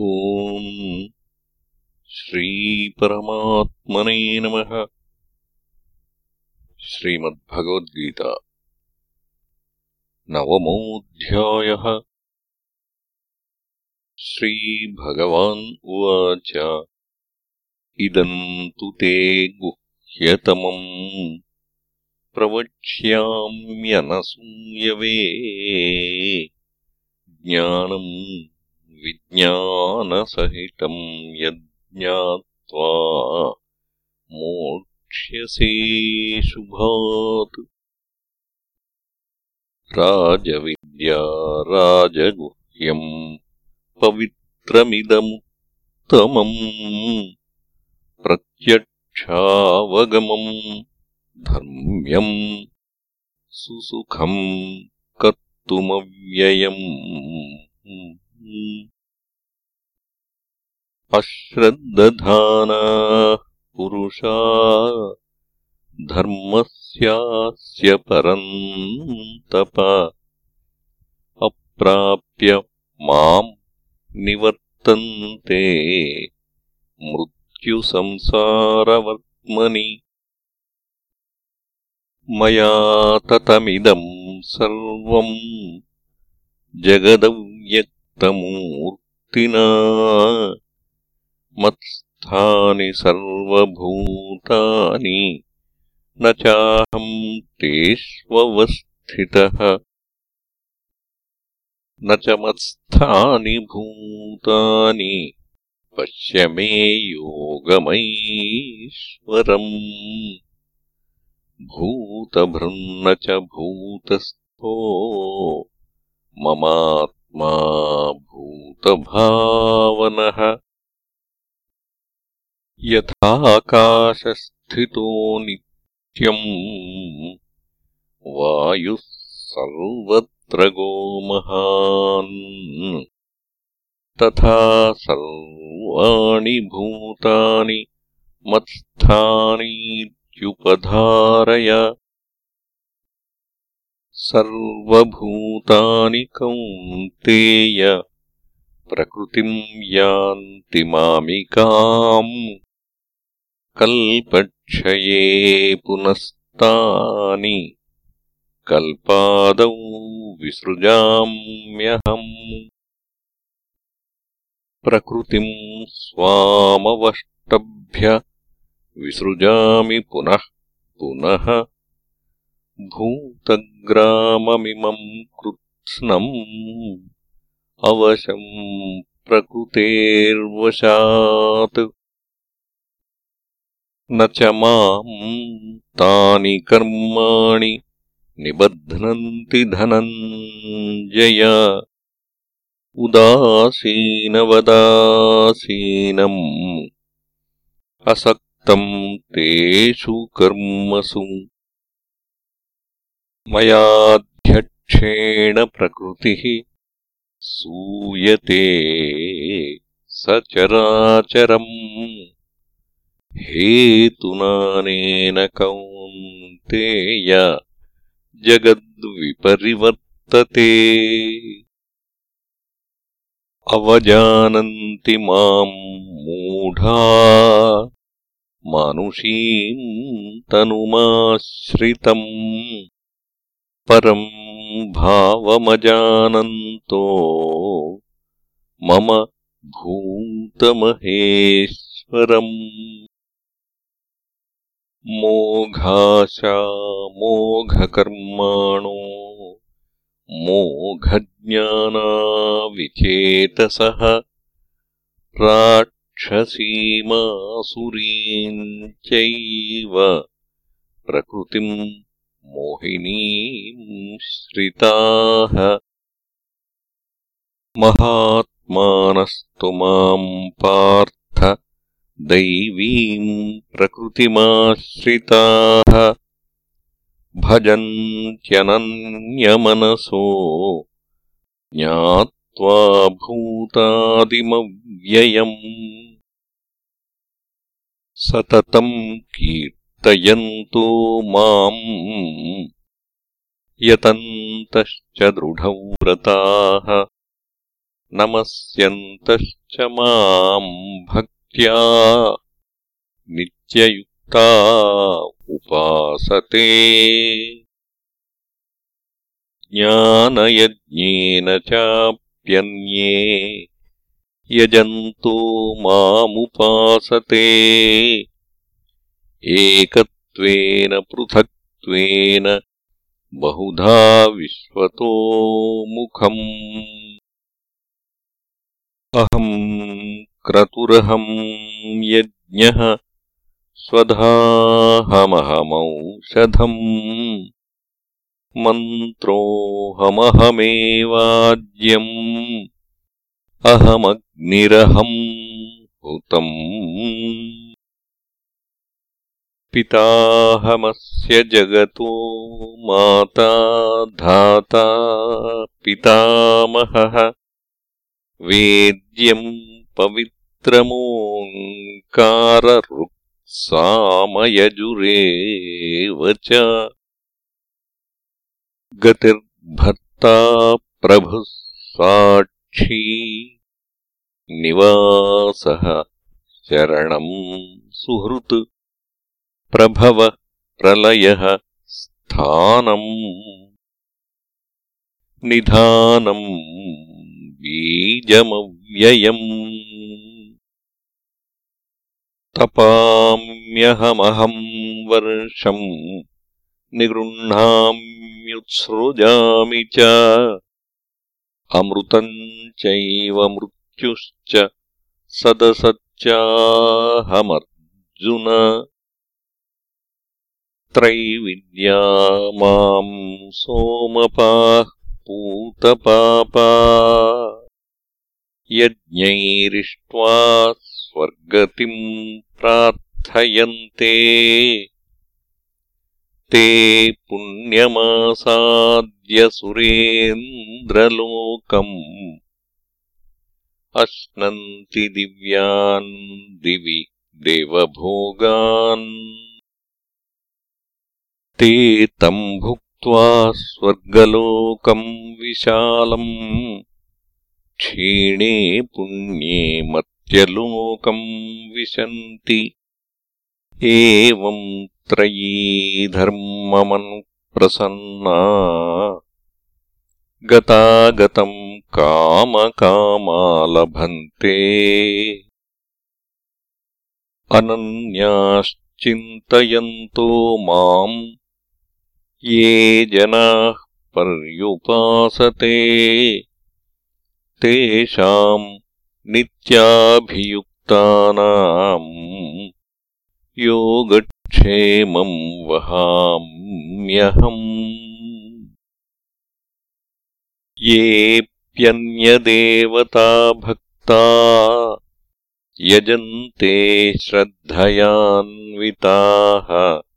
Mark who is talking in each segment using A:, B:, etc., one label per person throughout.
A: ॐ श्रीपरमात्मने नमः। श्रीमद्भगवद्गीता। नवमोऽध्यायः। श्रीभगवान् उवाच। इदम् तु ते गुह्यतमम्। प्रवक्ष्याम्यनसूयवे। ज्ञानम् विज्ञानसहितम् यज्ञात्वा मोक्ष्यसे शुभात्। राजविद्या राजगुह्यम् पवित्रमिदमुत्तमम् प्रत्यक्षावगमम् धर्म्यम् सुसुखम् कर्तुमव्ययम् अश्रद्दधानाः पुरुषा धर्मस्यास्य परन्तप अप्राप्य माम् निवर्तन्ते मृत्युसंसारवर्त्मनि। मया ततमिदम् सर्वम् जगदव्यक्तमूर्तिना मत्स्थानि सर्वभूतानि न चाहम् तेष्वस्थितः। न च मत्स्थानि भूतानि पश्य मे योगमैश्वरम् भूतभृन्न च भूतस्थो ममात्मा भूतभावनः यथाकाशस्थितो नित्यम् वायुः सर्वत्र गोमहान्। तथा सर्वाणि भूतानि मत्स्थानीत्युपधारय। सर्वभूतानि कौन्तेय प्रकृतिम् यान्ति मामिकाम् कल्पक्षये पुनस्तानि कल्पादौ विसृजाम्यहम् प्रकृतिम् स्वामवष्टभ्य विसृजामि पुनः पुनः भूतग्राममिमम् कृत्स्नम् अवशम् प्रकृतेर्वशात्। न च माम् तानि कर्माणि निबध्नन्ति धनञ्जय। उदासीनवदासीनम् असक्तम् तेषु कर्मसु। मयाध्यक्षेण प्रकृतिः सूयते सचराचरम्। हेतुनानेन कौन्तेय जगद्विपरिवर्तते। अवजानन्ति माम् मूढा मानुषीम् तनुमाश्रितम्। परम् भावमजानन्तो मम भूतमहेश्वरम्। मोघाशामोघकर्माणो मोघज्ञानाविचेतसः राक्षसीमासुरीम् चैव प्रकृतिम् मोहिनीम् श्रिताः महात्मानस्तु माम् पार्थ दैवीम् प्रकृतिमाश्रिताः भजन्त्यनन्यमनसो ज्ञात्वा भूतादिमव्ययम् सततम् कीर्तयन्तो माम् यतन्तश्च दृढव्रताः नमस्यन्तश्च माम् भक्त्या। नित्ययुक्ता उपासते। ज्ञानयज्ञेन चाप्यन्ये यजन्तो मामुपासते। एकत्वेन पृथक्त्वेन बहुधा विश्वतो मुखम् अहम् क्रतुरहम् यज्ञः स्वधाहमहमौषधम् मन्त्रोऽहमहमेवाज्यम् अहमग्निरहम् हुतम् पिताहमस्य जगतो माता धाता पितामहः वेद्यम् पवित्रमोङ्काररुक्सामयजुरेव च। गतिर्भर्ता प्रभुः साक्षी। निवासः शरणम् सुहृत्। प्रभव प्रलयः स्थानम्। निधानम् बीजमव्ययम् तपाम्यहमहम् वर्षम् निगृह्णाम्युत्सृजामि च अमृतम् चैव मृत्युश्च सदसच्चाहमर्जुन। त्रैविद्या माम् सोमपाः पूतपापा यज्ञैरिष्ट्वा स्वर्गतिम् प्रार्थयन्ते। ते पुण्यमासाद्यसुरेन्द्रलोकम् अश्नन्ति दिव्यान् दिवि देवभोगान्। ते तम् भुक्त्वा स्वर्गलोकम् विशालम् क्षीणे पुण्ये मत्यलोकम् विशन्ति। एवम् त्रयी धर्ममनुप्रसन्ना गतागतम् कामकामालभन्ते। अनन्याश्चिन्तयन्तो माम् ये जनाः पर्युपासते। तेषाम् नित्याभियुक्तानाम् योगक्षेमम् वहाम्यहम्। येऽप्यन्यदेवता भक्ता यजन्ते श्रद्धयान्विताः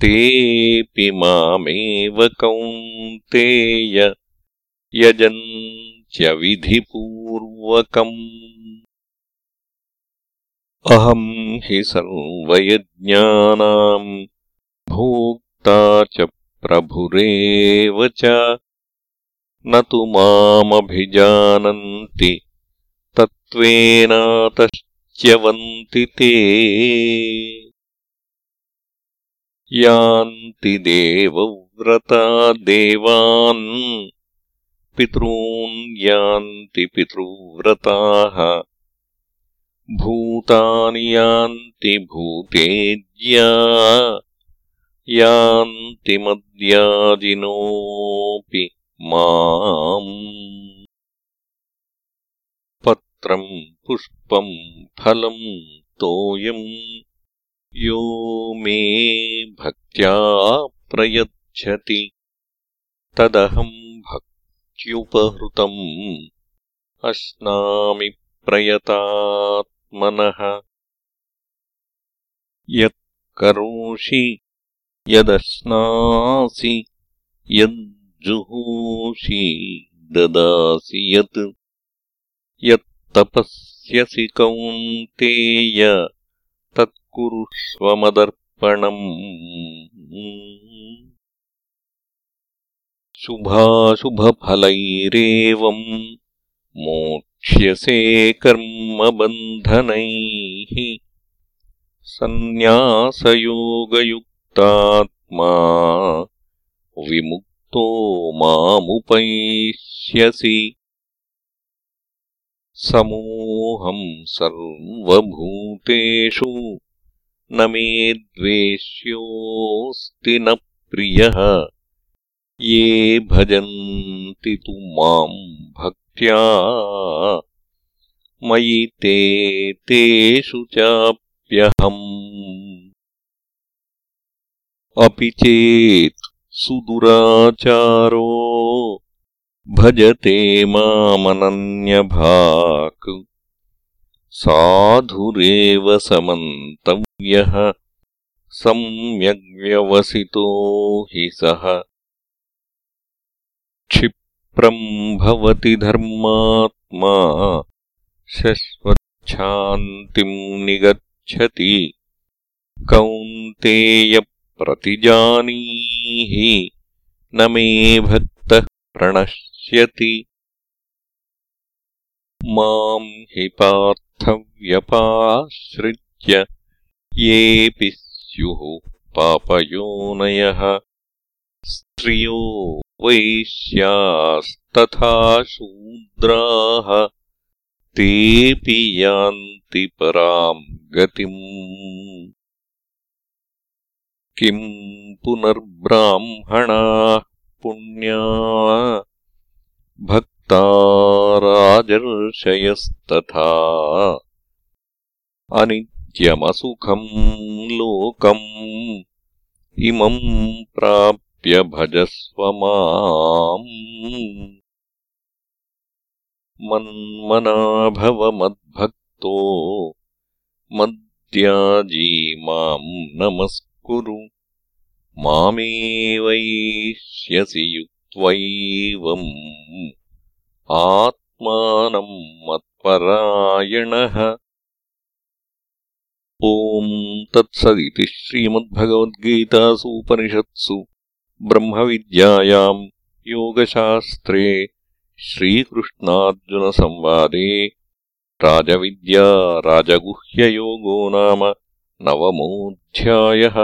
A: तेऽपि मामेव कौन्तेय यजन्त्यविधिपूर्वकम्। अहम् हि सर्वयज्ञानाम् भोक्ता च प्रभुरेव च। न तु मामभिजानन्ति तत्त्वेनातश्च्यवन्ति ते यान्ति देवव्रता देवान् पितॄन् यान्ति पितृव्रताः भूतानि यान्ति भूतेज्या यान्ति मद्याजिनोऽपि माम् पत्रम् पुष्पम् फलम् तोयम् यो मे भक्त्या प्रयच्छति। तदहम् भक्त्युपहृतम्। अश्नामि प्रयतात्मनः। यत्करोषि यदश्नासि यज्जुहूषि ददासि यत्। यत्तपस्यसि कौन्तेय तत्कुरुष्वमदर्पणम् शुभाशुभफलैरेवम् मोक्ष्यसे कर्मबन्धनैः। सन्न्यासयोगयुक्तात्मा विमुक्तो मामुपैष्यसि। समोऽहम् सर्वभूतेषु न मे द्वेष्योऽस्ति न प्रियः। ये भजन्ति तु माम् भक्त्या। मयि ते तेषु चाप्यहम्। अपि चेत् सुदुराचारो भजते मामनन्यभाक्। साधुरेव समन्तव्यः सम्यग्व्यवसितो हि सः। क्षिप्रम् भवति धर्मात्मा शश्वच्छान्तिम् निगच्छति। कौन्तेयप्रतिजानीहि न मे भक्तः प्रणश्यति। माम् हि पार्थव्यपाश्रित्य येऽपि स्युः पापयोनयः। स्त्रियो वैश्यास्तथा शूद्राः। तेऽपि यान्ति पराम् गतिम्। किम् पुनर्ब्राह्मणाः पुण्या। भक्ता राजर्षयस्तथा अनित्यमसुखम् लोकम् इमम् प्राप्य भजस्व माम्। मन्मनाभवमद्भक्तो मद्याजी माम् नमस्कुरु। मामेवैष्यसि युक्त्वैवम्। आत्मानम् मत्परायणः तत्सदिति श्रीमद्भगवद्गीतासूपनिषत्सु ब्रह्मविद्यायाम् योगशास्त्रे श्रीकृष्णार्जुनसंवादे राजविद्या राजगुह्ययोगो नाम नवमोऽध्यायः